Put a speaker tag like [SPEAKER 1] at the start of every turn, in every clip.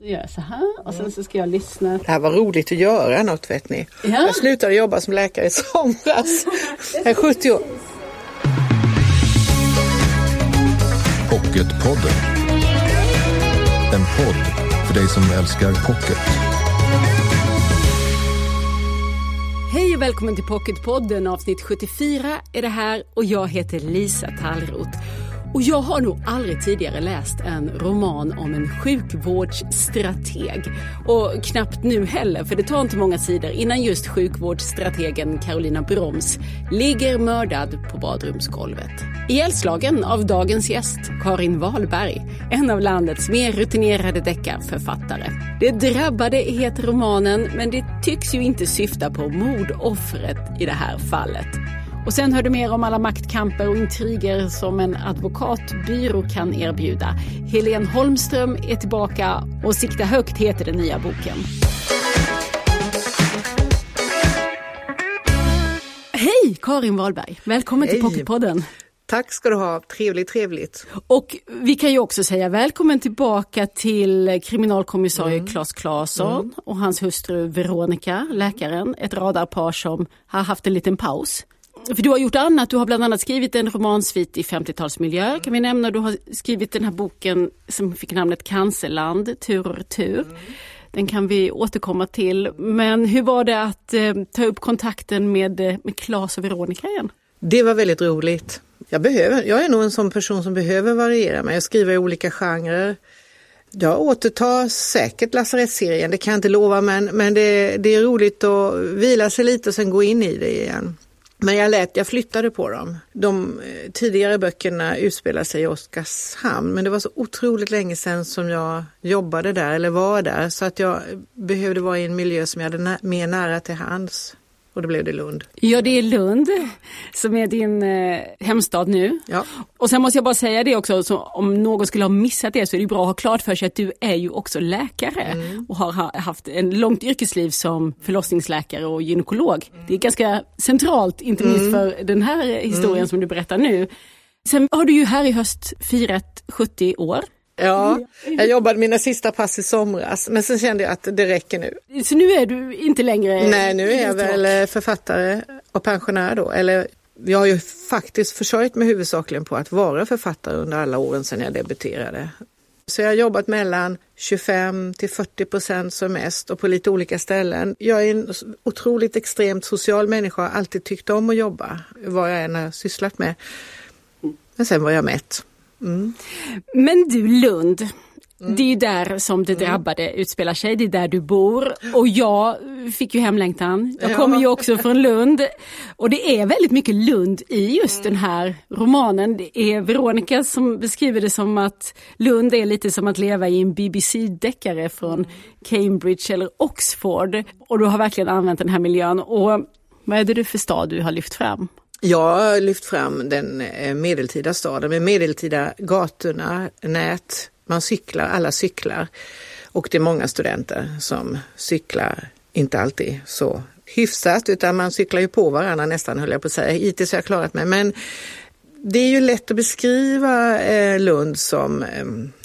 [SPEAKER 1] Gör så här och sen så ska jag lyssna.
[SPEAKER 2] Det här var roligt att göra något vet ni.
[SPEAKER 1] Ja.
[SPEAKER 2] Jag slutade jobba som läkare i somras. Jag är 70 år.
[SPEAKER 3] Pocketpodden. En podd för dig som älskar pocket.
[SPEAKER 1] Hej och välkommen till Pocketpodden avsnitt 74 är det här och jag heter Lisa Tallroth. Och jag har nog aldrig tidigare läst en roman om en sjukvårdsstrateg. Och knappt nu heller, för det tar inte många sidor innan just sjukvårdsstrategen Carolina Broms ligger mördad på badrumsgolvet. Ihjälslagen av dagens gäst, Karin Wahlberg, en av landets mer rutinerade deckarförfattare. Det drabbade heter romanen, men det tycks ju inte syfta på mordoffret i det här fallet. Och sen hör du mer om alla maktkamper och intriger som en advokatbyrå kan erbjuda. Helene Holmström är tillbaka och Sikta högt heter den nya boken. Hej Karin Wahlberg, välkommen till
[SPEAKER 2] Hej.
[SPEAKER 1] Pocketpodden.
[SPEAKER 2] Tack ska du ha. Trevligt, trevligt.
[SPEAKER 1] Och vi kan ju också säga välkommen tillbaka till kriminalkommissarie Claes Claesson och hans hustru Veronica, läkaren, ett radarpar som har haft en liten paus. För du har gjort annat, du har bland annat skrivit en romansvit i 50-talsmiljö kan vi nämna. Du har skrivit den här boken som fick namnet Cancerland, tur och retur. Den kan vi återkomma till. Men hur var det att eh, ta upp kontakten med, eh, med Claes och Veronica igen?
[SPEAKER 2] Det var väldigt roligt. Jag, behöver, jag är nog en sån person som behöver variera mig. Jag skriver i olika genrer. Jag återtar säkert lasarettsserien, det kan jag inte lova, men, men det, det är roligt att vila sig lite och sen gå in i det igen. Men jag lät, jag flyttade på dem. De eh, tidigare böckerna utspelar sig i Oskarshamn, men det var så otroligt länge sedan som jag jobbade där eller var där, så att jag behövde vara i en miljö som jag hade nä- mer nära till hands. Och då blev det Lund.
[SPEAKER 1] Ja, det är Lund som är din eh, hemstad nu.
[SPEAKER 2] Ja.
[SPEAKER 1] Och sen måste jag bara säga det också, så om någon skulle ha missat det så är det bra att ha klart för sig att du är ju också läkare och har ha, haft en långt yrkesliv som förlossningsläkare och gynekolog. Det är ganska centralt, inte minst för den här historien som du berättar nu. Sen har du ju här i höst firat 70 år.
[SPEAKER 2] Ja, jag jobbade mina sista pass i somras, men sen kände jag att det räcker nu.
[SPEAKER 1] Så nu är du inte längre...
[SPEAKER 2] Nej, nu är jag väl eh, författare och pensionär då. Eller jag har ju faktiskt försörjt mig huvudsakligen på att vara författare under alla åren sedan jag debuterade. Så jag har jobbat mellan 25 till 40 procent som mest och på lite olika ställen. Jag är en otroligt extremt social människa har alltid tyckt om att jobba, vad jag än har sysslat med. Men sen var jag mätt.
[SPEAKER 1] Men du Lund,
[SPEAKER 2] Mm.
[SPEAKER 1] det är ju där som det drabbade utspelar sig, det är där du bor. Och jag fick ju hemlängtan. Jag
[SPEAKER 2] Ja.
[SPEAKER 1] kommer ju också från Lund. Och det är väldigt mycket Lund i just den här romanen. Det är Veronica som beskriver det som att Lund är lite som att leva i en BBC-deckare från Cambridge eller Oxford. Och du har verkligen använt den här miljön. Och vad är det du för stad du har lyft fram?
[SPEAKER 2] Jag har lyft fram den eh, medeltida staden med medeltida gatorna, nät, man cyklar, alla cyklar. Och det är många studenter som cyklar, inte alltid så hyfsat, utan man cyklar ju på varandra nästan höll jag på att säga. Hittills har jag klarat mig. Men det är ju lätt att beskriva eh, Lund som eh,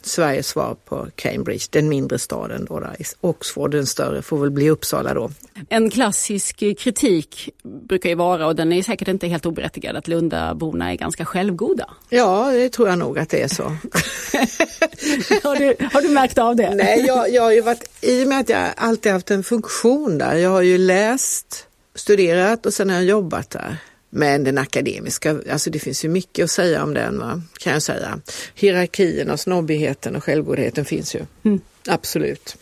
[SPEAKER 2] Sveriges svar på Cambridge, den mindre staden. Då, där. Oxford, den större, får väl bli Uppsala då.
[SPEAKER 1] En klassisk kritik brukar ju vara, och den är säkert inte helt oberättigad, att Lundaborna är ganska självgoda.
[SPEAKER 2] Ja, det tror jag nog att det är så.
[SPEAKER 1] Har du, har du märkt av det?
[SPEAKER 2] Nej, jag, jag har ju varit, i och med att jag alltid haft en funktion där, jag har ju läst, studerat och sen har jag jobbat där. Men den akademiska, alltså det finns ju mycket att säga om den, va? kan jag säga. Hierarkin och snobbigheten och självgodheten finns ju. Absolut.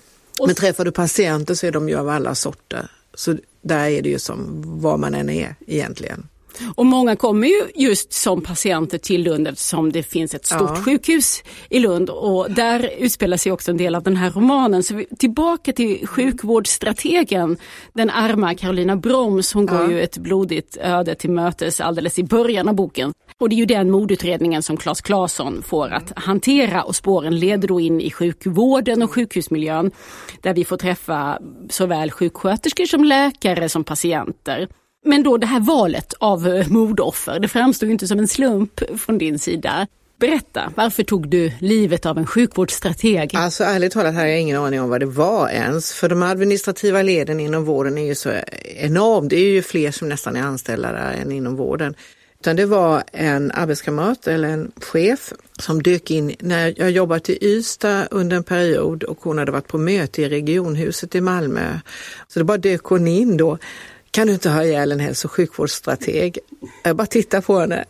[SPEAKER 2] Men träffar du patienter så är de ju av alla sorter. Så där är det ju som vad man än är egentligen.
[SPEAKER 1] Och många kommer ju just som patienter till Lund eftersom det finns ett stort
[SPEAKER 2] Ja.
[SPEAKER 1] sjukhus i Lund och där utspelar sig också en del av den här romanen. Så vi, tillbaka till sjukvårdsstrategen, den arma Carolina Broms, hon går
[SPEAKER 2] Ja.
[SPEAKER 1] ju ett blodigt öde till mötes alldeles i början av boken. Och det är ju den mordutredningen som Claes Claesson får att hantera och spåren leder då in i sjukvården och sjukhusmiljön där vi får träffa såväl sjuksköterskor som läkare som patienter. Men då det här valet av eh, mordoffer, det framstod ju inte som en slump från din sida. Berätta, varför tog du livet av en sjukvårdsstrateg?
[SPEAKER 2] Alltså ärligt talat har jag ingen aning om vad det var ens. För de administrativa leden inom vården är ju så enorm. Det är ju fler som nästan är anställda där än inom vården. Utan det var en arbetskamrat eller en chef som dök in när jag jobbat i Ystad under en period och hon hade varit på möte i regionhuset i Malmö. Så det bara dök hon in då. Kan du inte ha ihjäl en hälso och sjukvårdsstrateg? Jag bara tittade på henne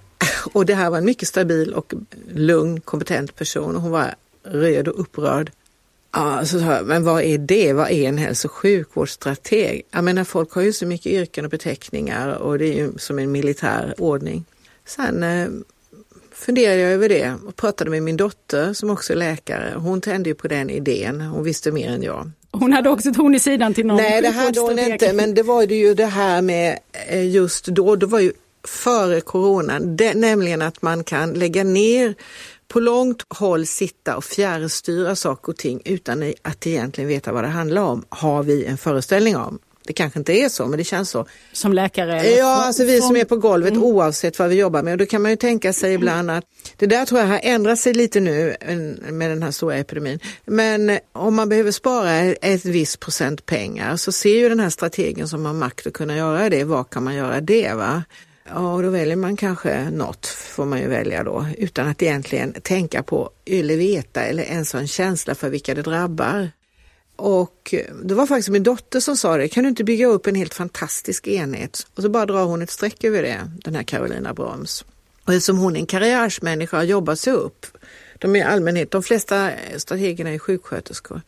[SPEAKER 2] och det här var en mycket stabil och lugn, kompetent person. Hon var röd och upprörd. Ja, så sa jag, men vad är det? Vad är en hälso och sjukvårdsstrateg? Jag menar, folk har ju så mycket yrken och beteckningar och det är ju som en militär ordning. Sen eh, funderade jag över det och pratade med min dotter som också är läkare. Hon tände ju på den idén. Hon visste mer än jag.
[SPEAKER 1] Hon hade också ett horn i sidan till någon
[SPEAKER 2] Nej, det hade hon inte, men det var ju det här med eh, just då, det var ju före coronan, det, nämligen att man kan lägga ner på långt håll sitta och fjärrstyra saker och ting utan att egentligen veta vad det handlar om, har vi en föreställning om. Det kanske inte är så, men det känns så.
[SPEAKER 1] Som läkare?
[SPEAKER 2] Ja, alltså vi som är på golvet mm. oavsett vad vi jobbar med. Och då kan man ju tänka sig ibland att det där tror jag har ändrat sig lite nu med den här stora epidemin. Men om man behöver spara ett visst procent pengar så ser ju den här strategen som har makt att kunna göra det. Vad kan man göra det? va? Ja, och då väljer man kanske något, får man ju välja då, utan att egentligen tänka på eller veta eller ens ha en känsla för vilka det drabbar. Och eh, det var faktiskt min dotter som sa det, kan du inte bygga upp en helt fantastisk enhet? Och så bara drar hon ett streck över det, den här Carolina Broms. Och eftersom hon är en karriärsmänniska och har jobbat sig upp, de är allmänhet, de flesta strategerna är sjuksköterskor.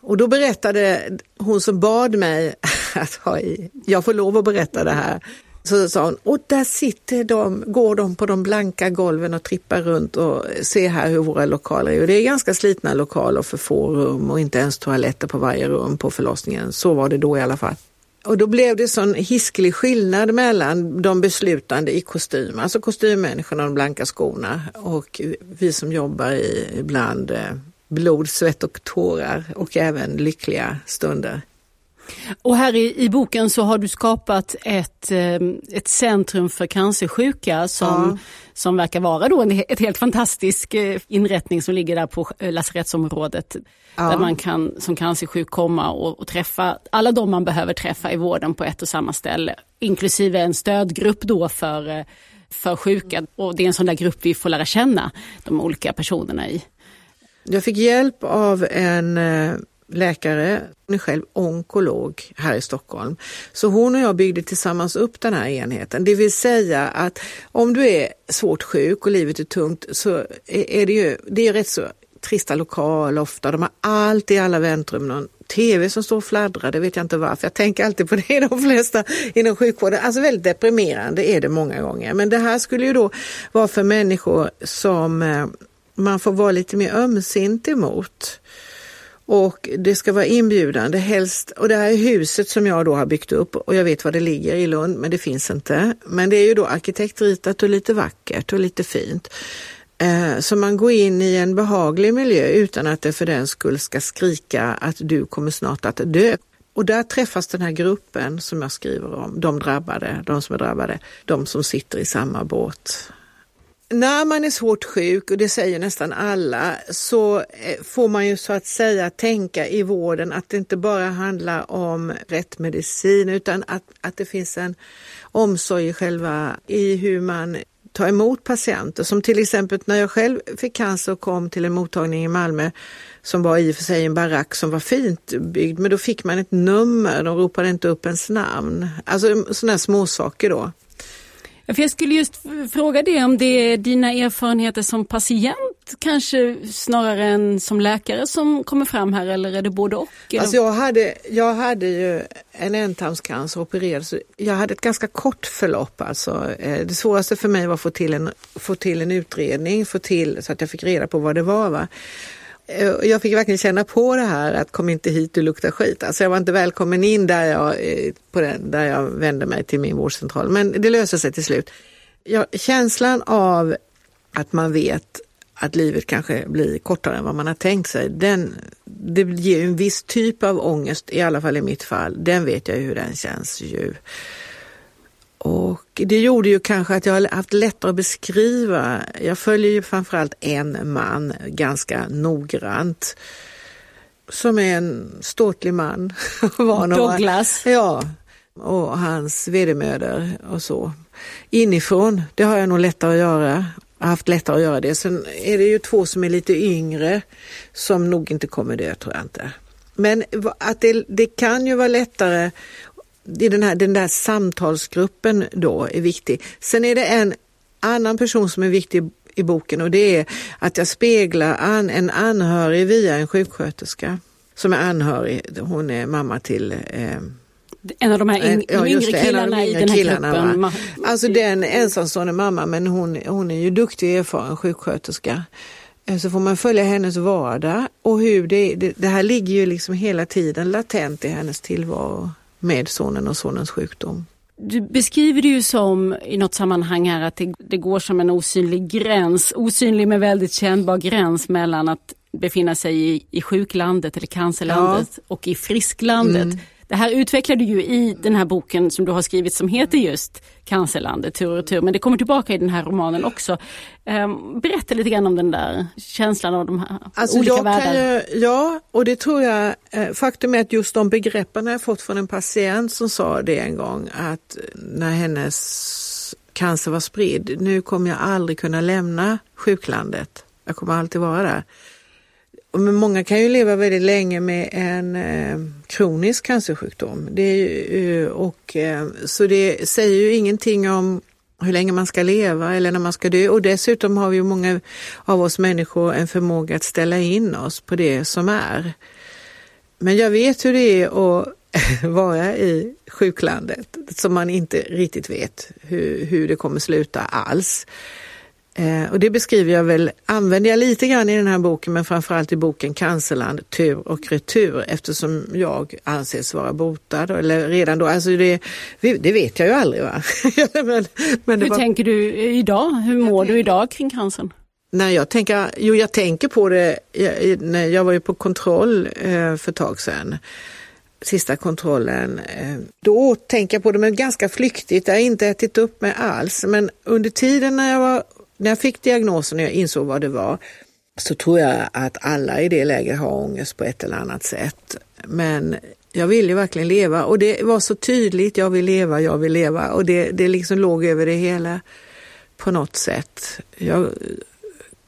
[SPEAKER 2] Och då berättade hon som bad mig att ha i, jag får lov att berätta det här, så sa hon, och där sitter de, går de på de blanka golven och trippar runt och ser här hur våra lokaler är. Och det är ganska slitna lokaler för få rum och inte ens toaletter på varje rum på förlossningen. Så var det då i alla fall. Och då blev det sån hiskelig skillnad mellan de beslutande i kostym, alltså kostymmänniskorna och de blanka skorna och vi som jobbar i ibland eh, blod, svett och tårar och även lyckliga stunder.
[SPEAKER 1] Och här i, i boken så har du skapat ett, ehm, ett centrum för cancersjuka som, ja. som verkar vara då en ett helt fantastisk eh, inrättning som ligger där på eh, lasarettsområdet. Ja. Där man kan som cancersjuk komma och, och, träffa alla de man behöver träffa i vården på ett och samma ställe. Inklusive en stödgrupp då för, eh, för sjuka. Och det är en sån där grupp vi får lära känna de olika personerna i.
[SPEAKER 2] Jag fick hjälp av en läkare, hon är själv onkolog här i Stockholm. Så hon och jag byggde tillsammans upp den här enheten. Det vill säga att om du är svårt sjuk och livet är tungt så är det ju, det är rätt så trista lokaler ofta. De har allt i alla väntrum någon tv som står och fladdrar, det vet jag inte varför. Jag tänker alltid på det i de flesta inom sjukvården. Alltså väldigt deprimerande är det många gånger. Men det här skulle ju då vara för människor som eh, man får vara lite mer ömsint emot. Och det ska vara inbjudande helst. Och det här är huset som jag då har byggt upp och jag vet var det ligger i Lund men det finns inte. Men det är ju då arkitektritat och lite vackert och lite fint. Eh, så man går in i en behaglig miljö utan att det för den skull ska skrika att du kommer snart att dö. Och där träffas den här gruppen som jag skriver om, de drabbade, de som är drabbade, de som sitter i samma båt när man är svårt sjuk, och det säger nästan alla, så eh, får man ju så att säga tänka i vården att det inte bara handlar om rätt medicin utan att, att det finns en omsorg i själva i hur man tar emot patienter. Som till exempel när jag själv fick cancer och kom till en mottagning i Malmö som var i och för sig en barack som var fint byggd, men då fick man ett nummer, de ropade inte upp ens namn. Alltså sådana små saker då.
[SPEAKER 1] För jag skulle just fråga det om det är dina erfarenheter som patient kanske snarare än som läkare som kommer fram här eller är det både och?
[SPEAKER 2] Alltså jag, hade, jag hade ju en ändtarmscancer opererad så jag hade ett ganska kort förlopp. Alltså. Eh, det svåraste för mig var att få till en, få till en utredning, få till så att jag fick reda på vad det var. Va? Eh, jag fick verkligen känna på det här att kom inte hit, du luktar skit. Alltså jag var inte välkommen in där jag, eh, på den, där jag vände mig till min vårdcentral. Men det löser sig till slut. Ja, känslan av att man vet att livet kanske blir kortare än vad man har tänkt sig, den, det ger en viss typ av ångest, i alla fall i mitt fall. Den vet jag hur den känns ju. Och det gjorde ju kanske att jag har haft lättare att beskriva. Jag följer ju framförallt en man ganska noggrant. Som är en ståtlig man.
[SPEAKER 1] Douglas?
[SPEAKER 2] Ja, och hans vedermödor och så. Inifrån, det har jag nog lättare att göra. Jag har haft lättare att göra det. Sen är det ju två som är lite yngre som nog inte kommer dö, tror jag inte. Men att det, det kan ju vara lättare i den, här, den där samtalsgruppen då är viktig. Sen är det en annan person som är viktig i boken och det är att jag speglar an, en anhörig via en sjuksköterska som är anhörig. Hon är mamma till eh,
[SPEAKER 1] en av de här yng ja, yngre killarna de i den här killarna, gruppen. Va?
[SPEAKER 2] Alltså den ensamstående mamma men hon, hon är ju duktig och erfaren sjuksköterska. Eh, så får man följa hennes vardag och hur det, det, det här ligger ju liksom hela tiden latent i hennes tillvaro med sonen och sonens sjukdom.
[SPEAKER 1] Du beskriver det ju som i något sammanhang här att det, det, går som en osynlig gräns, osynlig men väldigt kännbar gräns mellan att befinna sig i, i sjuklandet eller cancerlandet ja. och i frisklandet. Mm. Det här utvecklar du ju i den här boken som du har skrivit som heter just Cancerlandet, tur och tur, men det kommer tillbaka i den här romanen också. Ehm, berätta lite grann om den där känslan av de här alltså olika världarna.
[SPEAKER 2] Ja, och det tror jag, eh, faktum är att just de begreppen har jag fått från en patient som sa det en gång, att när hennes cancer var spridd, nu kommer jag aldrig kunna lämna sjuklandet. Jag kommer alltid vara där. Men många kan ju leva väldigt länge med en eh, kronisk cancersjukdom. Det är ju, eh, och, eh, så det säger ju ingenting om hur länge man ska leva eller när man ska dö. Och dessutom har vi många av oss människor en förmåga att ställa in oss på det som är. Men jag vet hur det är att vara i sjuklandet som man inte riktigt vet hur, hur det kommer sluta alls. Eh, och det beskriver jag väl, använder jag lite grann i den här boken, men framförallt i boken Cancerland, tur och retur, eftersom jag anses vara botad. Eller redan då, alltså det, det vet jag ju aldrig. Va?
[SPEAKER 1] men, men Hur var... tänker du idag? Hur mår du idag kring cancern?
[SPEAKER 2] Nej, jag tänker, jo, jag tänker på det, jag, jag var ju på kontroll eh, för ett tag sedan sista kontrollen. Eh, då tänker jag på det men ganska flyktigt, jag har inte ätit upp mig alls. Men under tiden när jag var när jag fick diagnosen och jag insåg vad det var så tror jag att alla i det läget har ångest på ett eller annat sätt. Men jag ville verkligen leva och det var så tydligt, jag vill leva, jag vill leva och det, det liksom låg över det hela på något sätt. Jag,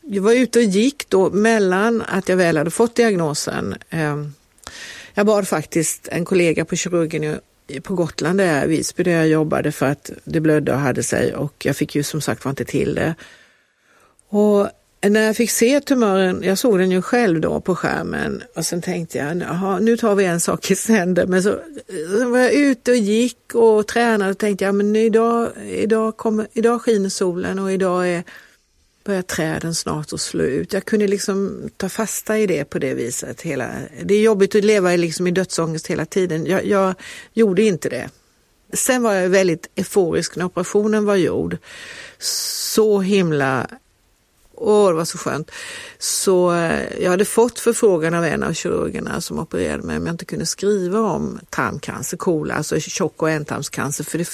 [SPEAKER 2] jag var ute och gick då mellan att jag väl hade fått diagnosen. Ehm, jag bad faktiskt en kollega på kirurgen på Gotland, där, Visby, där jag jobbade för att det blödde och hade sig och jag fick ju som sagt var inte till det. Och när jag fick se tumören, jag såg den ju själv då på skärmen och sen tänkte jag, jaha, nu tar vi en sak i sänder. Men så, så var jag ute och gick och tränade och tänkte, ja men idag, idag, kommer, idag skiner solen och idag är, börjar träden snart att slå ut. Jag kunde liksom ta fasta i det på det viset. Hela, det är jobbigt att leva liksom i dödsångest hela tiden. Jag, jag gjorde inte det. Sen var jag väldigt euforisk när operationen var gjord. Så himla Åh, det var så skönt. Så eh, jag hade fått förfrågan av en av kirurgerna som opererade mig om jag inte kunde skriva om tarmcancer, KOL, alltså tjock och ändtarmscancer, för det,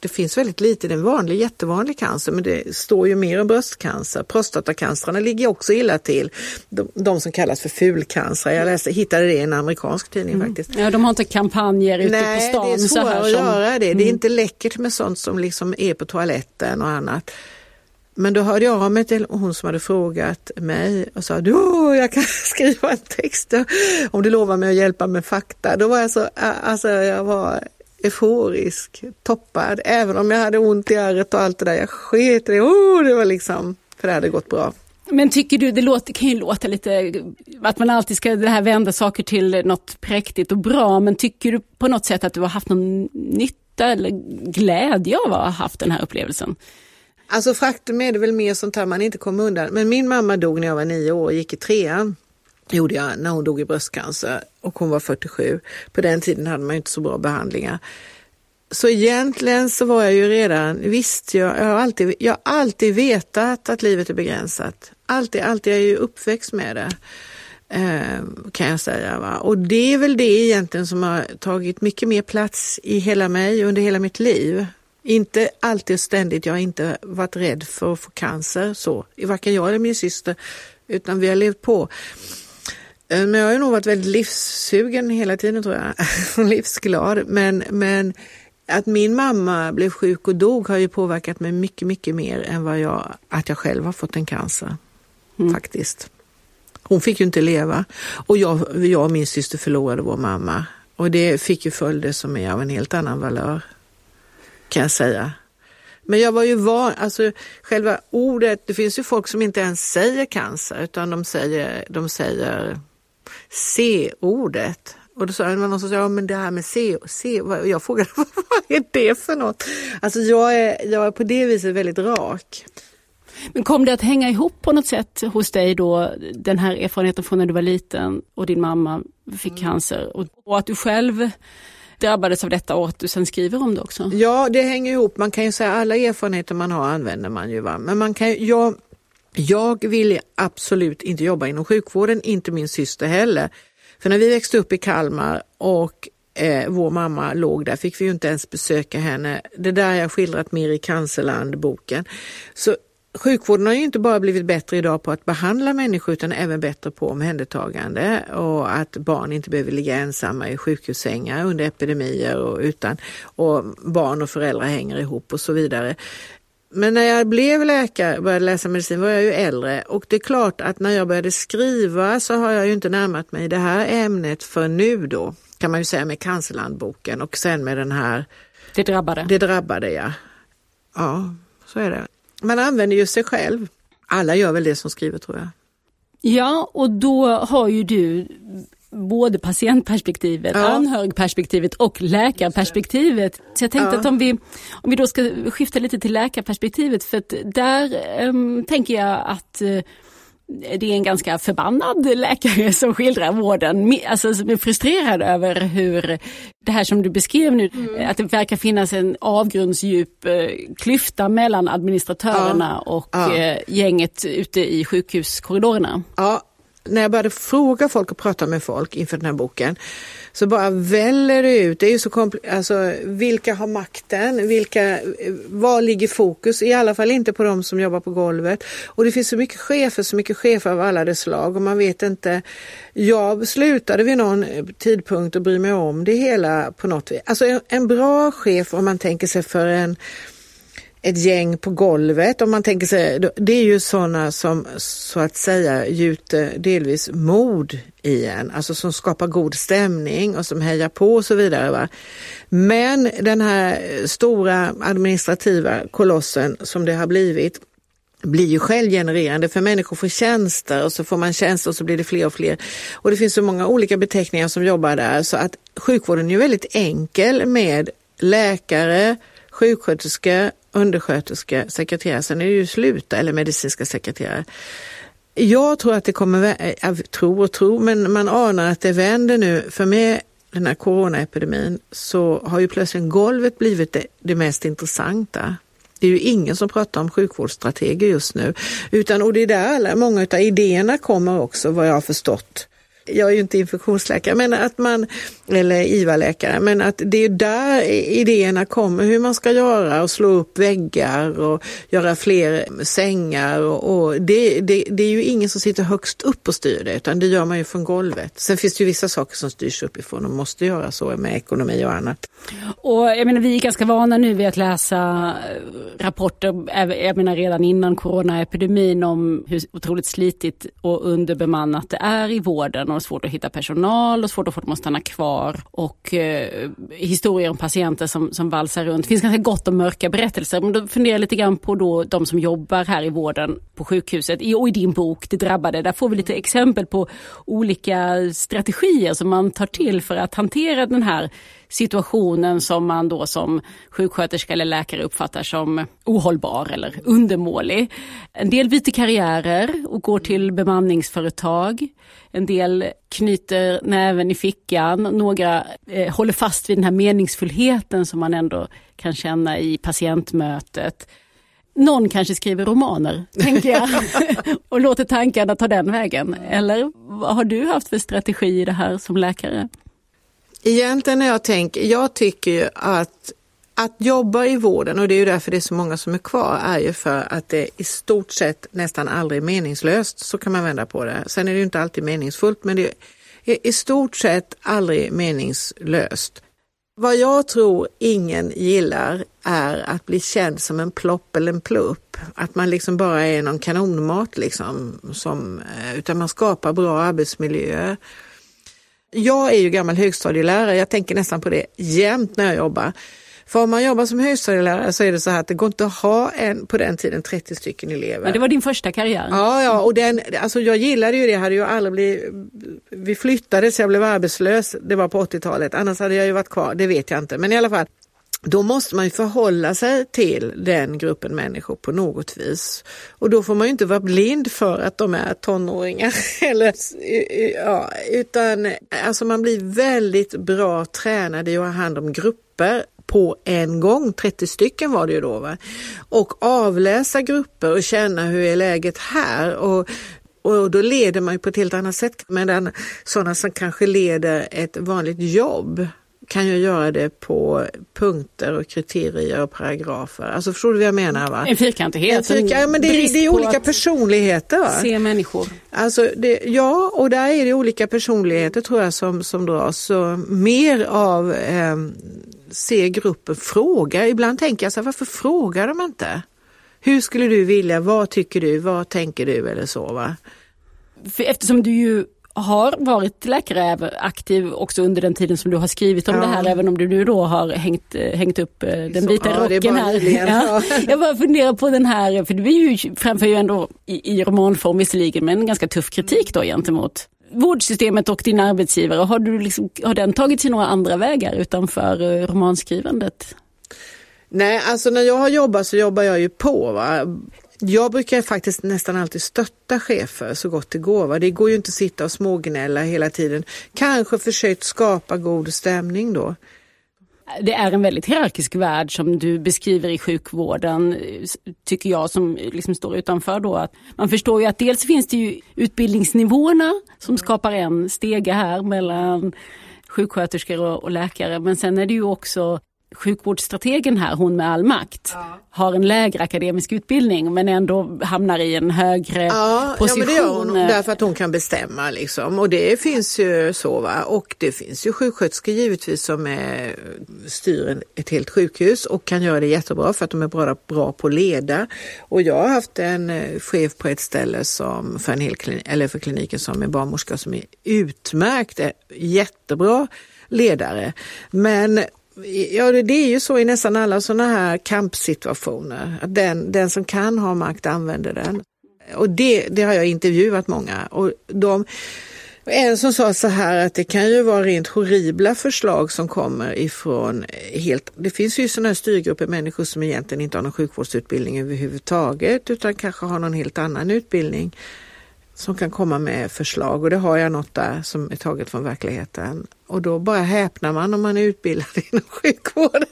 [SPEAKER 2] det finns väldigt lite, det är en vanlig, jättevanlig cancer, men det står ju mer om bröstcancer. Prostatacancerna ligger också illa till, de, de som kallas för fulcancer. Jag läste, hittade det i en amerikansk tidning mm. faktiskt.
[SPEAKER 1] Ja, de har inte kampanjer ute Nej, på stan.
[SPEAKER 2] Nej, det är svårare att som... göra det. Mm. Det är mm. inte läckert med sånt som liksom är på toaletten och annat. Men då hörde jag av mig till hon som hade frågat mig och sa du, jag kan skriva en text om du lovar mig att hjälpa med fakta. Då var jag så, alltså jag var euforisk, toppad, även om jag hade ont i ärret och allt det där. Jag sket i det, oh, det var liksom, för det hade gått bra.
[SPEAKER 1] Men tycker du, det låter, kan ju låta lite, att man alltid ska det här vända saker till något präktigt och bra, men tycker du på något sätt att du har haft någon nytta eller glädje av att ha haft den här upplevelsen?
[SPEAKER 2] Alltså faktum är det väl mer sånt här man inte kommer undan. Men min mamma dog när jag var nio år och gick i trean. Gjorde jag när hon dog i bröstcancer och hon var 47. På den tiden hade man inte så bra behandlingar. Så egentligen så var jag ju redan, visst, jag, jag, har alltid, jag har alltid vetat att livet är begränsat. Alltid, alltid, jag är ju uppväxt med det. Eh, kan jag säga. Va? Och det är väl det egentligen som har tagit mycket mer plats i hela mig under hela mitt liv. Inte alltid ständigt, jag har inte varit rädd för att få cancer så, varken jag eller min syster, utan vi har levt på. Eh, men jag har nog varit väldigt livssugen hela tiden tror jag, livsglad. Men, men att min mamma blev sjuk och dog har ju påverkat mig mycket, mycket mer än vad jag, att jag själv har fått en cancer. Mm. Faktiskt. Hon fick ju inte leva och jag, jag och min syster förlorade vår mamma. Och det fick ju följder som är av en helt annan valör, kan jag säga. Men jag var ju van, alltså själva ordet, det finns ju folk som inte ens säger cancer utan de säger, de säger C-ordet. Och då sa jag, någon som sa, ja men det här med C, C jag frågade vad är det för något? Alltså jag är, jag är på det viset väldigt rak.
[SPEAKER 1] Men kom det att hänga ihop på något sätt hos dig då, den här erfarenheten från när du var liten och din mamma fick mm. cancer och, och att du själv drabbades av detta och att du sen skriver om det också?
[SPEAKER 2] Ja, det hänger ihop. Man kan ju säga alla erfarenheter man har använder man ju. Va? Men man kan, jag, jag ville absolut inte jobba inom sjukvården, inte min syster heller. För när vi växte upp i Kalmar och eh, vår mamma låg där fick vi ju inte ens besöka henne. Det där jag skildrat mer i Cancerland-boken. Så sjukvården har ju inte bara blivit bättre idag på att behandla människor utan även bättre på omhändertagande och att barn inte behöver ligga ensamma i sjukhussängar under epidemier och, utan, och barn och föräldrar hänger ihop och så vidare. Men när jag blev läkare och började läsa medicin var jag ju äldre och det är klart att när jag började skriva så har jag ju inte närmat mig det här ämnet för nu då, kan man ju säga med Cancerlandboken och sen med den här
[SPEAKER 1] Det drabbade.
[SPEAKER 2] Det drabbade ja. Ja, så är det. Man använder ju sig själv. Alla gör väl det som skriver tror jag.
[SPEAKER 1] Ja, och då har ju du både patientperspektivet, ja. anhörigperspektivet och läkarperspektivet. Så jag tänkte ja. att om vi, om vi då ska skifta lite till läkarperspektivet för att där um, tänker jag att uh, det är en ganska förbannad läkare som skildrar vården, alltså som är frustrerad över hur det här som du beskrev nu, mm. att det verkar finnas en avgrundsdjup eh, klyfta mellan administratörerna ja. och ja. Eh, gänget ute i sjukhuskorridorerna.
[SPEAKER 2] Ja, när jag började fråga folk och prata med folk inför den här boken så bara väller det ut. Det är ju så alltså, vilka har makten? Vilka, var ligger fokus? I alla fall inte på de som jobbar på golvet. Och det finns så mycket chefer, så mycket chefer av alla dess slag och man vet inte. Jag slutade vid någon tidpunkt att bry mig om det hela på något vis. Alltså en bra chef om man tänker sig för en ett gäng på golvet. Om man tänker sig, det är ju sådana som så att säga gjuter delvis mod i en, alltså som skapar god stämning och som hejar på och så vidare. Va? Men den här stora administrativa kolossen som det har blivit blir ju självgenererande för människor får tjänster och så får man tjänster och så blir det fler och fler. Och det finns så många olika beteckningar som jobbar där så att sjukvården är ju väldigt enkel med läkare, sjuksköterskor, undersköterska, sekreterare, sen är det ju sluta eller medicinska sekreterare. Jag tror att det kommer, eh, jag tror och tror, men man anar att det vänder nu. För med den här coronaepidemin så har ju plötsligt golvet blivit det, det mest intressanta. Det är ju ingen som pratar om sjukvårdsstrateger just nu, utan och det är där alla, många av idéerna kommer också vad jag har förstått jag är ju inte infektionsläkare, men att man, eller IVA-läkare, men att det är där idéerna kommer hur man ska göra och slå upp väggar och göra fler sängar och, och det, det, det, är ju ingen som sitter högst upp och styr det, utan det gör man ju från golvet. Sen finns det ju vissa saker som styrs uppifrån och måste göra så med ekonomi och annat.
[SPEAKER 1] Och jag menar, vi är ganska vana nu vid att läsa rapporter, jag menar redan innan coronaepidemin om hur otroligt slitigt och underbemannat det är i vården har svårt att hitta personal och svårt att få dem att stanna kvar och eh, historier om patienter som, som valsar runt. Det finns ganska gott om mörka berättelser men då funderar jag lite grann på då de som jobbar här i vården på sjukhuset och i din bok Det drabbade. Där får vi lite exempel på olika strategier som man tar till för att hantera den här situationen som man då som sjuksköterska eller läkare uppfattar som ohållbar eller undermålig. En del byter karriärer och går till bemanningsföretag. En del knyter näven i fickan, några eh, håller fast vid den här meningsfullheten som man ändå kan känna i patientmötet. Någon kanske skriver romaner, tänker jag, och låter tankarna ta den vägen. Eller vad har du haft för strategi i det här som läkare?
[SPEAKER 2] Egentligen när jag tänker, jag tycker ju att Att jobba i vården, och det är ju därför det är så många som är kvar, är ju för att det i stort sett nästan aldrig är meningslöst. Så kan man vända på det. Sen är det ju inte alltid meningsfullt, men det är i stort sett aldrig meningslöst. Vad jag tror ingen gillar är att bli känd som en plopp eller en plupp. Att man liksom bara är någon kanonmat liksom. Som, eh, utan man skapar bra arbetsmiljöer. Jag är ju gammal högstadielärare, jag tänker nästan på det jämt när jag jobbar. För om man jobbar som högstadielärare så är det så här att det går inte att ha en, på den tiden 30 stycken elever.
[SPEAKER 1] Men det var din första karriär?
[SPEAKER 2] Ja, ja och den, alltså jag gillade ju det, jag hade ju aldrig blivit, vi flyttade så jag blev arbetslös, det var på 80-talet, annars hade jag ju varit kvar, det vet jag inte. Men i alla fall, då måste man ju förhålla sig till den gruppen människor på något vis. Och då får man ju inte vara blind för att de är tonåringar. Eller, ja, utan alltså man blir väldigt bra tränad i att ha hand om grupper på en gång, 30 stycken var det ju då. Va? Och avläsa grupper och känna hur är läget här och och då leder man ju på ett helt annat sätt. Medan sådana som kanske leder ett vanligt jobb kan ju göra det på punkter och kriterier och paragrafer. Alltså förstår du vad jag menar? Va?
[SPEAKER 1] En fyrkantighet.
[SPEAKER 2] En fyrka, ja, men det, det är olika personligheter. Va?
[SPEAKER 1] Se människor.
[SPEAKER 2] Alltså det, ja, och där är det olika personligheter tror jag som, som dras. Så mer av eh, se gruppen fråga. Ibland tänker jag så här, varför frågar de inte? Hur skulle du vilja? Vad tycker du? Vad tänker du? Eller så va?
[SPEAKER 1] För eftersom du ju har varit läkare aktiv också under den tiden som du har skrivit om ja. det här, även om du nu då har hängt, eh, hängt upp eh, den vita så, rocken ja, här. Ja. Jag bara funderar på den här, för du är ju, framför ju ändå i, i romanform visserligen, men en ganska tuff kritik då gentemot vårdsystemet och din arbetsgivare. Har, du liksom, har den tagit sig några andra vägar utanför eh, romanskrivandet?
[SPEAKER 2] Nej, alltså när jag har jobbat så jobbar jag ju på. Va? Jag brukar faktiskt nästan alltid stötta chefer så gott det går. Va? Det går ju inte att sitta och smågnälla hela tiden. Kanske försökt skapa god stämning då.
[SPEAKER 1] Det är en väldigt hierarkisk värld som du beskriver i sjukvården, tycker jag, som liksom står utanför då. Att man förstår ju att dels finns det ju utbildningsnivåerna som skapar en stege här mellan sjuksköterskor och, läkare, men sen är det ju också sjukvårdsstrategen här, hon med all makt, ja. har en lägre akademisk utbildning men ändå hamnar i en högre ja, position. Ja, men det gör hon
[SPEAKER 2] därför att hon kan bestämma liksom. Och det finns ju så va. Och det finns ju sjuksköterskor givetvis som är, styr ett helt sjukhus och kan göra det jättebra för att de är bra, bra på att leda. Och jag har haft en eh, chef på ett ställe som för, en hel klinik, eller för kliniken som är barnmorska som är utmärkt, jättebra ledare. Men Ja, det är ju så i nästan alla sådana här kampsituationer. Att den, den som kan ha makt använder den. Och det, det har jag intervjuat många. Och de, en som sa så här att det kan ju vara rent horribla förslag som kommer ifrån helt, det finns ju sådana här styrgrupper människor som egentligen inte har någon sjukvårdsutbildning överhuvudtaget utan kanske har någon helt annan utbildning som kan komma med förslag och det har jag något där som är taget från verkligheten. Och då bara häpnar man om man är utbildad inom sjukvården.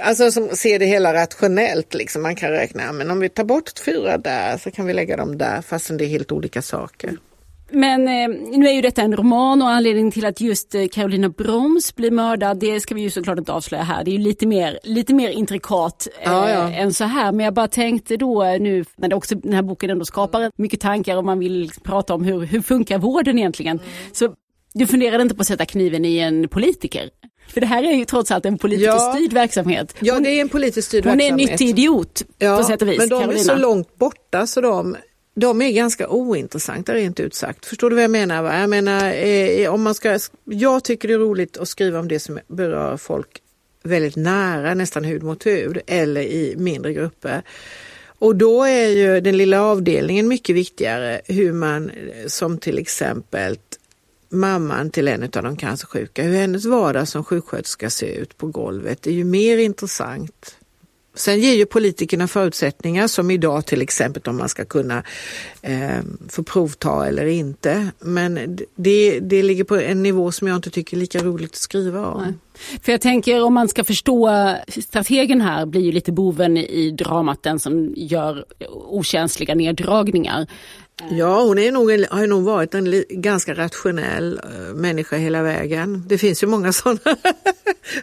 [SPEAKER 2] alltså som ser det hela rationellt, liksom. man kan räkna, men om vi tar bort fyra där så kan vi lägga dem där fastän det är helt olika saker.
[SPEAKER 1] Men eh, nu är ju detta en roman och anledningen till att just eh, Carolina Broms blir mördad, det ska vi ju såklart inte avslöja här. Det är ju lite mer, lite mer intrikat eh, ja, ja. än så här. Men jag bara tänkte då eh, nu när också den här boken ändå skapar mycket tankar och man vill liksom prata om hur, hur funkar vården egentligen. Mm. Så du funderade inte på att sätta kniven i en politiker? För det här är ju trots allt en politiskt ja. styrd verksamhet.
[SPEAKER 2] Hon, ja, det är en politiskt styrd
[SPEAKER 1] hon
[SPEAKER 2] verksamhet.
[SPEAKER 1] Hon är en nyttig idiot ja, på sätt och vis.
[SPEAKER 2] Men de
[SPEAKER 1] Carolina.
[SPEAKER 2] är så långt borta så de de är ganska ointressanta rent ut sagt. Förstår du vad jag menar? Va? Jag menar, eh, om man ska, jag tycker det är roligt att skriva om det som berör folk väldigt nära, nästan hud mot hud eller i mindre grupper. Och då är ju den lilla avdelningen mycket viktigare, hur man som till exempel mamman till en av de cancersjuka, hur hennes vardag som sjuksköterska ser ut på golvet är ju mer intressant Sen ger ju politikerna förutsättningar som idag till exempel om man ska kunna eh, få provta eller inte. Men det, det ligger på en nivå som jag inte tycker är lika roligt att skriva om. Nej.
[SPEAKER 1] För jag tänker om man ska förstå strategen här blir ju lite boven i dramat den som gör okänsliga neddragningar.
[SPEAKER 2] Ja, hon är nog, har nog varit en ganska rationell uh, människa hela vägen. Det finns ju många sådana.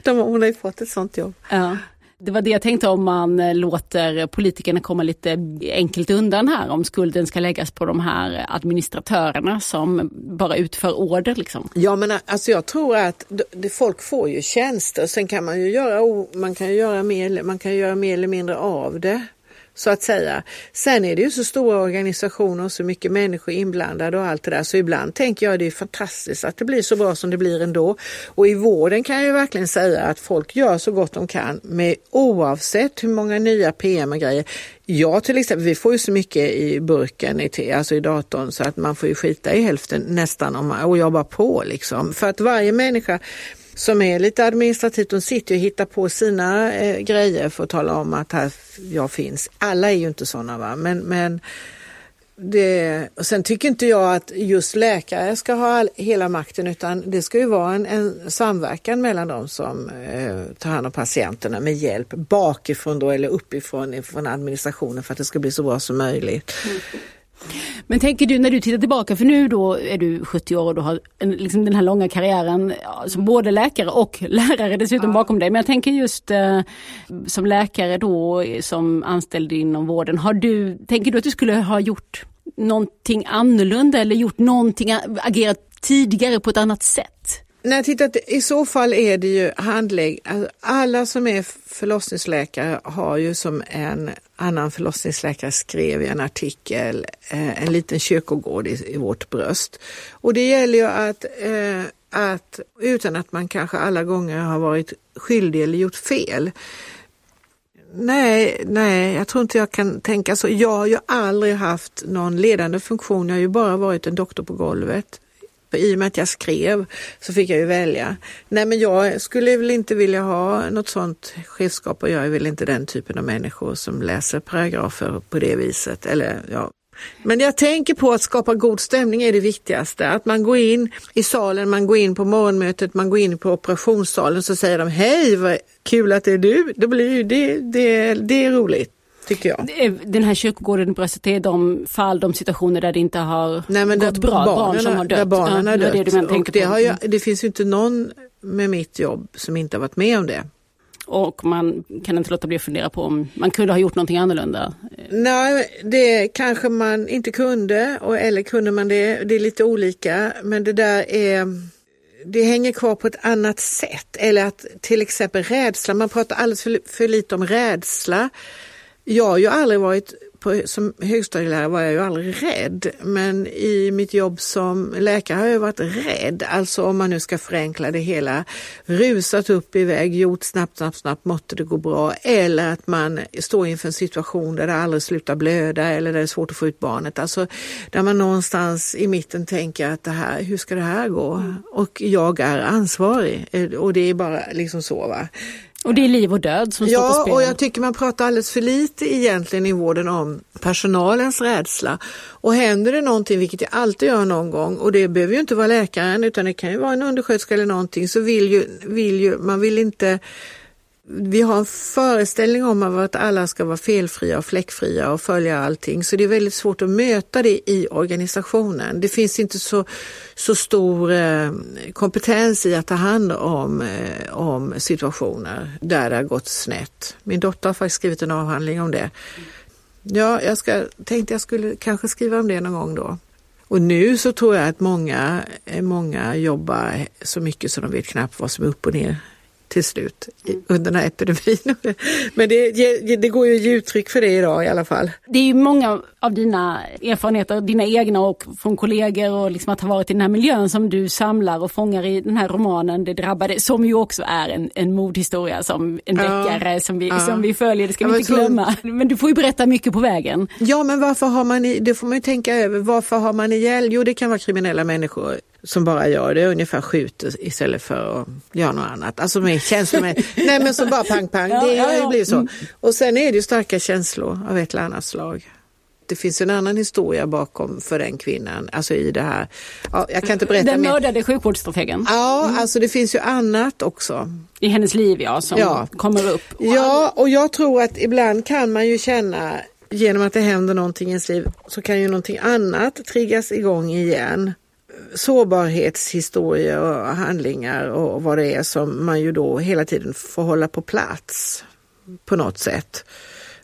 [SPEAKER 2] De, hon har ju fått ett sånt jobb.
[SPEAKER 1] Ja. Det var det jag tänkte om man eh, låter politikerna komma lite enkelt undan här, om skulden ska läggas på de här administratörerna som bara utför order. Liksom.
[SPEAKER 2] Ja men eh, alltså jag tror att det, folk får ju tjänster, sen kan man ju göra, man kan göra, mer, man kan göra mer eller mindre av det så att säga. Sen är det ju så stora organisationer och så mycket människor inblandade och allt det där så ibland tänker jag det är fantastiskt att det blir så bra som det blir ändå. Och i vården kan jag ju verkligen säga att folk gör så gott de kan med oavsett hur många nya PM och grejer. Jag till exempel, vi får ju så mycket i burken, i, alltså i datorn, så att man får ju skita i hälften nästan om, och jobba på liksom. För att varje människa som är lite administrativt. De sitter och hittar på sina eh, grejer för att tala om att här jag finns. Alla är ju inte sådana va, men, men det, och sen tycker inte jag att just läkare ska ha all, hela makten utan det ska ju vara en, en samverkan mellan de som eh, tar hand om patienterna med hjälp bakifrån då eller uppifrån från administrationen för att det ska bli så bra som möjligt. Mm.
[SPEAKER 1] Men tänker du när du tittar tillbaka, för nu då är du 70 år och du har en, liksom den här långa karriären som både läkare och lärare dessutom ja. bakom dig. Men jag tänker just eh, som läkare då som anställd inom vården, har du, tänker du att du skulle ha gjort någonting annorlunda eller gjort någonting, agerat tidigare på ett annat sätt?
[SPEAKER 2] När jag i så fall är det ju handlägg... Alltså alla som är förlossningsläkare har ju som en annan förlossningsläkare skrev i en artikel, eh, en liten kyrkogård i, i, vårt bröst. Och det gäller ju att, eh, att, utan att man kanske alla gånger har varit skyldig eller gjort fel. Nej, nej, jag tror inte jag kan tänka så. Jag har ju aldrig haft någon ledande funktion. Jag har ju bara varit en doktor på golvet. I och med att jag skrev så fick jag ju välja. Nej men jag skulle väl inte vilja ha något sånt chefskap och jag är väl inte den typen av människor som läser paragrafer på det viset. Eller, ja. Men jag tänker på att skapa god stämning är det viktigaste. Att man går in i salen, man går in på morgonmötet, man går in på operationssalen så säger de hej vad kul att det är du. Det, blir, det, det, det är roligt tycker jag.
[SPEAKER 1] Den här kyrkogården i bröstet är de fall, de situationer där det inte har Nej, men gått bra, barnen, barn som har dött.
[SPEAKER 2] Där barnen har dött. Det, och det, har ju, det finns ju inte någon med mitt jobb som inte har varit med om det.
[SPEAKER 1] Och man kan inte låta bli att fundera på om man kunde ha gjort någonting annorlunda?
[SPEAKER 2] Nej, det kanske man inte kunde, och, eller kunde man det, det är lite olika. Men det där är det hänger kvar på ett annat sätt. Eller att till exempel rädsla, man pratar alldeles för, för lite om rädsla. Jag har ju aldrig varit, på, som högstadielärare var jag ju aldrig rädd, men i mitt jobb som läkare har jag varit rädd. Alltså om man nu ska förenkla det hela, rusat upp iväg, gjort snabbt, snabbt, snabbt, måtte det gå bra. Eller att man står inför en situation där det aldrig slutar blöda eller där det är svårt att få ut barnet. Alltså där man någonstans i mitten tänker att det här, hur ska det här gå? Mm. Och jag är ansvarig och det är bara liksom så. va
[SPEAKER 1] och det är liv och död som
[SPEAKER 2] ja,
[SPEAKER 1] står på spel.
[SPEAKER 2] Ja, och jag tycker man pratar alldeles för lite egentligen i vården om personalens rädsla. Och händer det någonting, vilket det alltid gör någon gång, och det behöver ju inte vara läkaren utan det kan ju vara en undersköterska eller någonting, så vill ju, vill ju man vill inte vi har en föreställning om att alla ska vara felfria och fläckfria och följa allting. Så det är väldigt svårt att möta det i organisationen. Det finns inte så, så stor eh, kompetens i att ta hand om, eh, om situationer där det har gått snett. Min dotter har faktiskt skrivit en avhandling om det. Ja, jag ska, tänkte jag skulle kanske skriva om det någon gång då. Och nu så tror jag att många, eh, många jobbar så mycket så de vet knappt vad som är upp och ner till slut under den här epidemin. Men det, det går ju att ge uttryck för det idag i alla fall.
[SPEAKER 1] Det är ju många av dina erfarenheter, dina egna och från kollegor och liksom att ha varit i den här miljön som du samlar och fångar i den här romanen Det drabbade, som ju också är en, en mordhistoria som en deckare ja, som, vi, ja. som vi följer, det ska vi inte glömma. Men du får ju berätta mycket på vägen.
[SPEAKER 2] Ja men varför har man, det får man ju tänka över, varför har man ihjäl? Jo det kan vara kriminella människor som bara gör det, ungefär skjuter istället för att göra något annat. Alltså med med, nej men så bara pang pang, det ja, ja, blir så. Mm. Och sen är det ju starka känslor av ett eller annat slag. Det finns en annan historia bakom för den kvinnan, alltså i det här. Ja, jag kan inte berätta
[SPEAKER 1] Den mördade sjukvårdsstrategen?
[SPEAKER 2] Ja, mm. alltså det finns ju annat också.
[SPEAKER 1] I hennes liv ja, som ja. kommer upp.
[SPEAKER 2] Ja, och jag tror att ibland kan man ju känna genom att det händer någonting i ens liv så kan ju någonting annat triggas igång igen sårbarhetshistorier och handlingar och vad det är som man ju då hela tiden får hålla på plats på något sätt.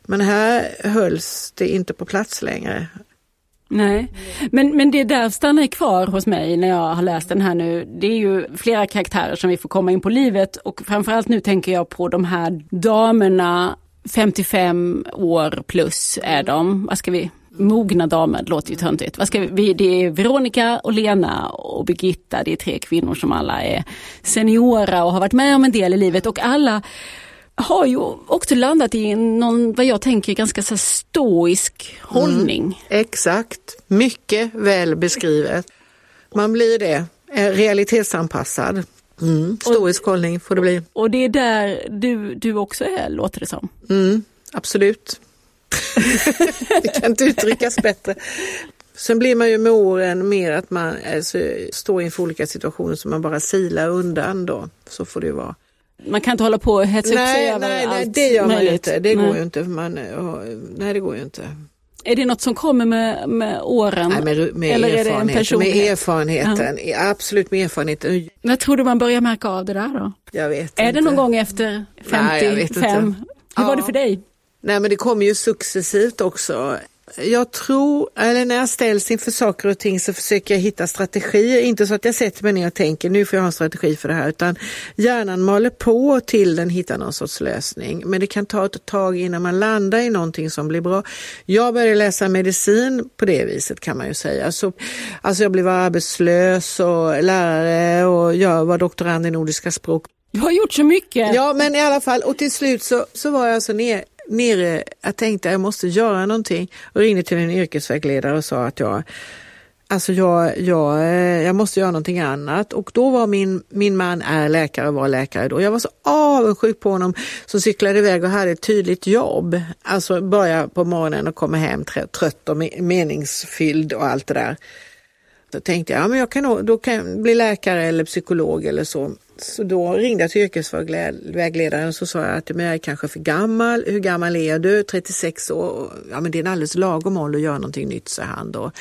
[SPEAKER 2] Men här hölls det inte på plats längre.
[SPEAKER 1] Nej, men, men det där stannar kvar hos mig när jag har läst den här nu. Det är ju flera karaktärer som vi får komma in på livet och framförallt nu tänker jag på de här damerna 55 år plus är de. Vad ska vi mogna damer, låter ju töntigt. Vad ska vi, det är Veronica och Lena och Birgitta, det är tre kvinnor som alla är seniora och har varit med om en del i livet och alla har ju också landat i någon, vad jag tänker, ganska så stoisk hållning. Mm,
[SPEAKER 2] exakt, mycket väl beskrivet. Man blir det, realitetsanpassad. Mm, stoisk och, hållning får det bli.
[SPEAKER 1] Och det är där du, du också är, låter det som.
[SPEAKER 2] Mm, absolut. det kan inte uttryckas bättre. Sen blir man ju med åren mer att man alltså, står inför olika situationer som man bara silar undan då. Så får det ju vara.
[SPEAKER 1] Man kan inte hålla på och hetsa upp sig över
[SPEAKER 2] nej,
[SPEAKER 1] allt
[SPEAKER 2] nej, det gör man möjligt. inte. Det går ju inte. Man, nej, det går ju inte.
[SPEAKER 1] Är det något som kommer med, med åren?
[SPEAKER 2] Nej, med, med Eller är det en personlighet? Med erfarenheten, ja. absolut med erfarenheten.
[SPEAKER 1] När tror du man börjar märka av det där då?
[SPEAKER 2] Jag vet
[SPEAKER 1] Är
[SPEAKER 2] inte.
[SPEAKER 1] det någon gång efter 55? Nej, Hur var det för dig?
[SPEAKER 2] Nej men det kommer ju successivt också. Jag tror, eller när jag ställs inför saker och ting så försöker jag hitta strategier. Inte så att jag sätter mig ner och tänker nu får jag ha en strategi för det här utan hjärnan maler på till den hittar någon sorts lösning. Men det kan ta ett tag innan man landar i någonting som blir bra. Jag började läsa medicin på det viset kan man ju säga. Så, alltså jag blev arbetslös och lärare och jag var doktorand i nordiska språk.
[SPEAKER 1] Du har gjort så mycket!
[SPEAKER 2] Ja men i alla fall och till slut så, så var jag alltså ner nere, jag tänkte jag måste göra någonting och ringde till en yrkesvägledare och sa att jag Alltså jag, jag, eh, jag måste göra någonting annat och då var min, min man är läkare och var läkare då. Jag var så avundsjuk på honom som cyklade iväg och hade ett tydligt jobb. Alltså börja på morgonen och komma hem trött och meningsfylld och allt det där. Då tänkte jag, ja, men jag kan, då kan jag bli läkare eller psykolog eller så. Så då ringde jag till yrkesvägledaren och så sa jag att jag är kanske för gammal. Hur gammal är du? 36 år. Ja men det är en alldeles lagom ålder att göra någonting nytt, sa han då.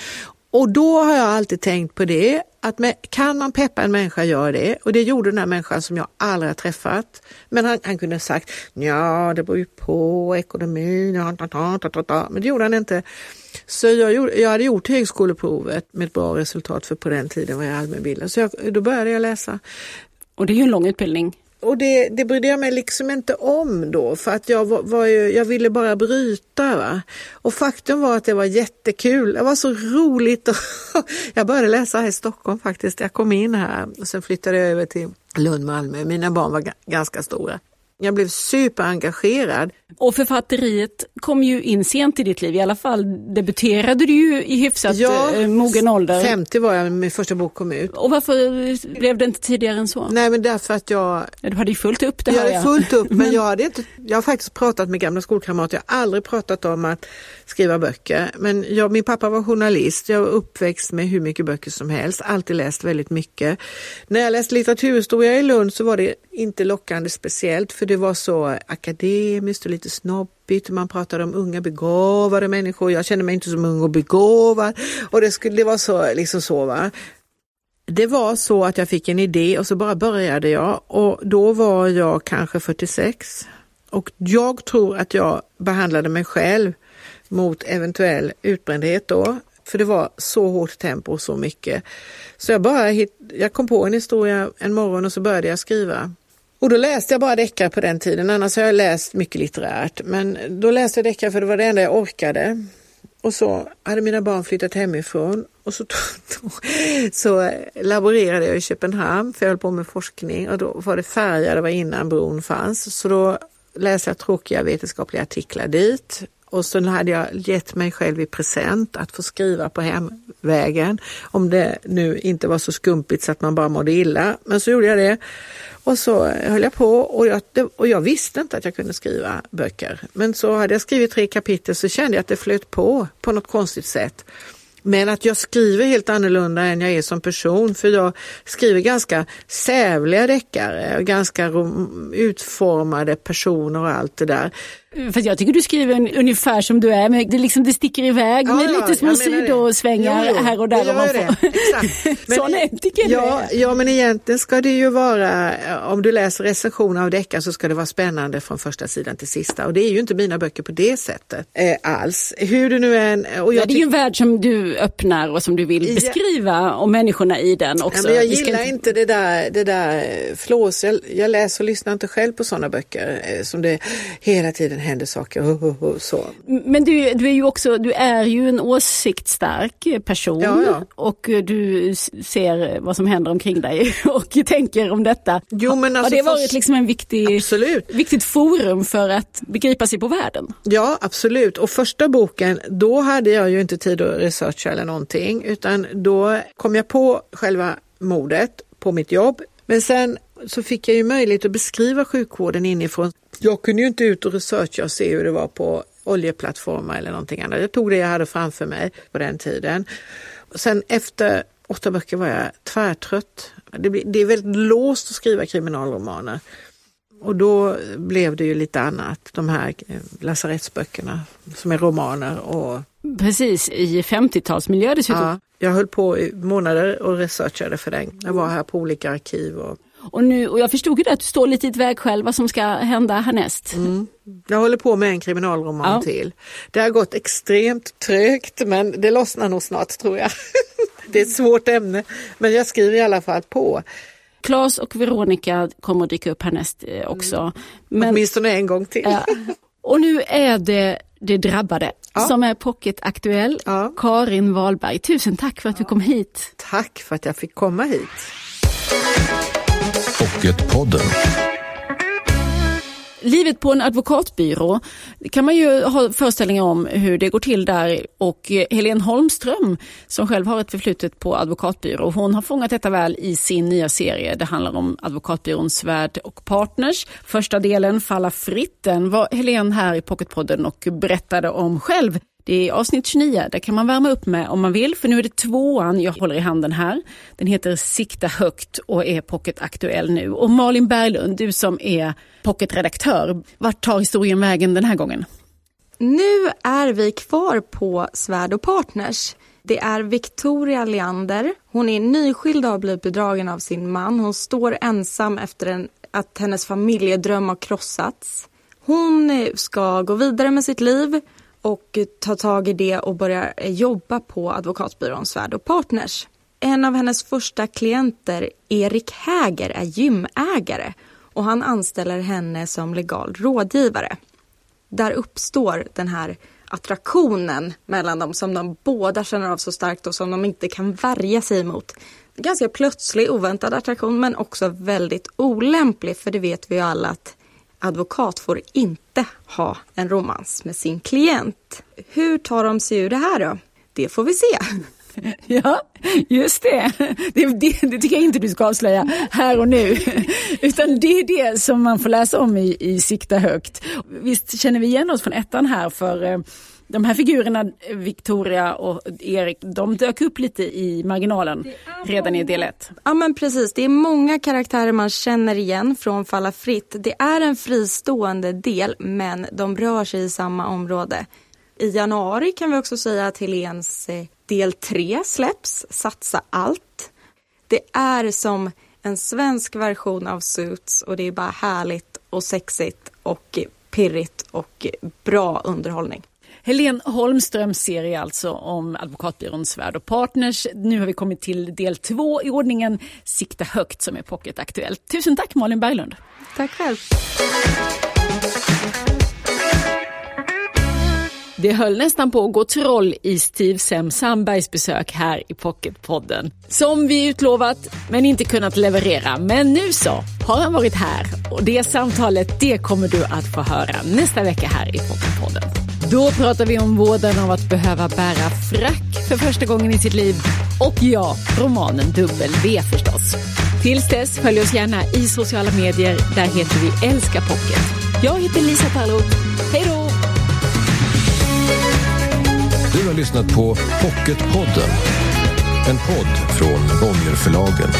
[SPEAKER 2] Och då har jag alltid tänkt på det, att med, kan man peppa en människa, gör det. Och det gjorde den här människan som jag aldrig har träffat. Men han, han kunde ha sagt, ja det beror ju på ekonomin, ja, ta, ta, ta, ta, men det gjorde han inte. Så jag, gjorde, jag hade gjort högskoleprovet med ett bra resultat, för på den tiden var jag allmänbildad. Så jag, då började jag läsa.
[SPEAKER 1] Och det är ju en lång utbildning.
[SPEAKER 2] Och det, det brydde jag mig liksom inte om då för att jag, var, var ju, jag ville bara bryta. Va? Och faktum var att det var jättekul. Det var så roligt. jag började läsa här i Stockholm faktiskt. Jag kom in här och sen flyttade jag över till Lund, Malmö. Mina barn var ganska stora. Jag blev superengagerad.
[SPEAKER 1] Och författeriet kom ju in sent i ditt liv, i alla fall debuterade du ju i hyfsat ja, eh, mogen ålder.
[SPEAKER 2] 50 var jag när min första bok kom ut.
[SPEAKER 1] Och varför blev det inte tidigare än så?
[SPEAKER 2] Nej men därför att jag...
[SPEAKER 1] Ja, du hade ju fullt upp det
[SPEAKER 2] här. Jag hade fullt upp men jag hade inte... Jag har faktiskt pratat med gamla skolkamrater, jag har aldrig pratat om att skriva böcker. Men jag, min pappa var journalist, jag var uppväxt med hur mycket böcker som helst, alltid läst väldigt mycket. När jag läste litteraturhistoria i Lund så var det inte lockande speciellt för det var så akademiskt och lite snobbigt. Man pratade om unga begåvade människor. Jag kände mig inte som ung och begåvad. Och det, skulle, det var så, liksom så va. Det var så att jag fick en idé och så bara började jag och då var jag kanske 46. Och jag tror att jag behandlade mig själv mot eventuell utbrändhet då. För det var så hårt tempo och så mycket. Så jag bara hit, jag kom på en historia en morgon och så började jag skriva. Och då läste jag bara deckare på den tiden, annars har jag läst mycket litterärt. Men då läste jag deckare för det var det enda jag orkade. Och så hade mina barn flyttat hemifrån och så, så laborerade jag i Köpenhamn för jag höll på med forskning och då var det färja, det var innan bron fanns. Så då läste jag tråkiga vetenskapliga artiklar dit och sen hade jag gett mig själv i present att få skriva på hemvägen. Om det nu inte var så skumpigt så att man bara mådde illa. Men så gjorde jag det. Och så höll jag på och jag, och jag visste inte att jag kunde skriva böcker. Men så hade jag skrivit tre kapitel så kände jag att det flöt på på något konstigt sätt. Men att jag skriver helt annorlunda än jag är som person för jag skriver ganska sävliga deckare ganska utformade personer och allt det där.
[SPEAKER 1] För jag tycker du skriver en, ungefär som du är, men det, liksom, det sticker iväg
[SPEAKER 2] Ja,
[SPEAKER 1] med
[SPEAKER 2] ja,
[SPEAKER 1] lite små sidosvängar
[SPEAKER 2] Jo, jo,
[SPEAKER 1] här och där. om man får.
[SPEAKER 2] Exakt. Men-
[SPEAKER 1] Sån jag
[SPEAKER 2] Ja,
[SPEAKER 1] är.
[SPEAKER 2] ja, men egentligen ska det ju vara, om du läser recensioner av deckare så ska det vara spännande från första sidan till sista. Och det är ju inte mina böcker på det sättet eh, alls. Hur det nu än... Och
[SPEAKER 1] Ja,
[SPEAKER 2] jag
[SPEAKER 1] det är ju en värld som du öppnar och som du vill
[SPEAKER 2] Ja.
[SPEAKER 1] beskriva och människorna i den också.
[SPEAKER 2] Ja, men jag gillar inte det där, det där flås. Jag, jag läser och lyssnar inte själv på sådana böcker eh, som det hela tiden händer saker. Oh, oh, oh, så.
[SPEAKER 1] Men du, du är ju också, du är ju en åsiktsstark person
[SPEAKER 2] Ja, ja.
[SPEAKER 1] och du ser vad som händer omkring dig och tänker om detta.
[SPEAKER 2] Jo, men
[SPEAKER 1] Har
[SPEAKER 2] alltså
[SPEAKER 1] det varit liksom en viktig,
[SPEAKER 2] Absolut.
[SPEAKER 1] viktigt forum för att begripa sig på världen?
[SPEAKER 2] Ja, absolut. Och första boken, då hade jag ju inte tid att researcha eller någonting, utan då kom jag på själva mordet på mitt jobb. Men sen så fick jag ju möjlighet att beskriva sjukvården inifrån. Jag kunde ju inte ut och researcha och se hur det var på oljeplattformar eller någonting annat. Jag tog det jag hade framför mig på den tiden. Och sen efter åtta böcker var jag tvärtrött. Det, blir- det är väldigt låst att skriva kriminalromaner. Och då blev det ju lite annat, de här eh, lasarettsböckerna som är romaner. Och,
[SPEAKER 1] Precis, i 50-talsmiljö dessutom.
[SPEAKER 2] ja, jag höll på i månader och researchade för den. Jag var här på olika arkiv. Och,
[SPEAKER 1] Och, nu, och jag förstod ju det att du står lite i ett vägskäl vad som ska hända härnäst.
[SPEAKER 2] jag håller på med en kriminalroman
[SPEAKER 1] Ja.
[SPEAKER 2] till. Det har gått extremt trögt men det lossnar nog snart tror jag. det är ett svårt ämne men jag skriver i alla fall på.
[SPEAKER 1] Claes och Veronica kommer att dyka upp härnäst eh, också. Men,
[SPEAKER 2] Åtminstone en gång till.
[SPEAKER 1] ja. Och nu är det Det drabbade
[SPEAKER 2] Ja.
[SPEAKER 1] som är pocketaktuell.
[SPEAKER 2] Ja.
[SPEAKER 1] Karin Wahlberg, tusen tack för att du kom hit.
[SPEAKER 2] Tack för att jag fick komma hit.
[SPEAKER 3] Pocketpodden.
[SPEAKER 1] Livet på en advokatbyrå det kan man ju ha föreställningar om hur det går till där och eh, Helene Holmström som själv har ett förflutet på advokatbyrå, hon har fångat detta väl i sin nya serie. Det handlar om advokatbyrån Svärd och Partners. Första delen, Falla fritt, den var Helene här i Pocketpodden och berättade om själv. Det är avsnitt 29, där kan man värma upp med om man vill, för nu är det tvåan jag håller i handen här. Den heter Sikta högt och är pocketaktuell nu. Och Malin Berglund, du som är pocketredaktör, vart tar historien vägen den här gången?
[SPEAKER 4] Nu är vi kvar på Svärd och Partners. Det är Victoria Leander. Hon är nyskild och har blivit bedragen av sin man. Hon står ensam efter en, att hennes familjedröm har krossats. Hon ska gå vidare med sitt liv och tar ta tag i det och börja jobba på advokatbyrån Svärd och Partners. En av hennes första klienter, Erik Häger, är gymägare och han anställer henne som legal rådgivare där uppstår den här attraktionen mellan dem som de båda känner av så starkt och som de inte kan värja sig emot. Ganska plötslig, oväntad attraktion men också väldigt olämplig för det vet vi ju alla att advokat får inte ha en romans med sin klient. Hur tar de sig ur det här då? Det får vi se.
[SPEAKER 1] Ja, just det. Det, det. det tycker jag inte du ska avslöja här och nu. Utan det är det som man får läsa om i, i Sikta högt. Visst känner vi igen oss från ettan här för eh, de här figurerna, Victoria och Erik, de dök upp lite i marginalen redan i del ett.
[SPEAKER 4] Ja men precis, det är många karaktärer man känner igen från Falla fritt. Det är en fristående del men de rör sig i samma område. I januari kan vi också säga att Helens eh, del 3 släpps, Satsa allt. Det är som en svensk version av Suits och det är bara härligt och sexigt och pirrigt och bra underhållning.
[SPEAKER 1] Helene Holmströms serie alltså om advokatbyrån Svärd och Partners. Nu har vi kommit till del två i ordningen Sikta högt som är pocketaktuellt. Tusen tack Malin Berglund.
[SPEAKER 4] Tack själv.
[SPEAKER 1] Det höll nästan på att gå troll i Steve Sem Sandbergs besök här i Pocketpodden. Som vi utlovat, men inte kunnat leverera. Men nu så har han varit här och det samtalet det kommer du att få höra nästa vecka här i Pocketpodden. Då pratar vi om vården av att behöva bära frack för första gången i sitt liv och ja, romanen Dubbel V förstås. Tills dess, följ oss gärna i sociala medier. Där heter vi Älska Pocket. Jag heter Lisa Tallroth. Hej då!
[SPEAKER 3] Du har lyssnat på Pocketpodden. En podd från Bonnierförlagen.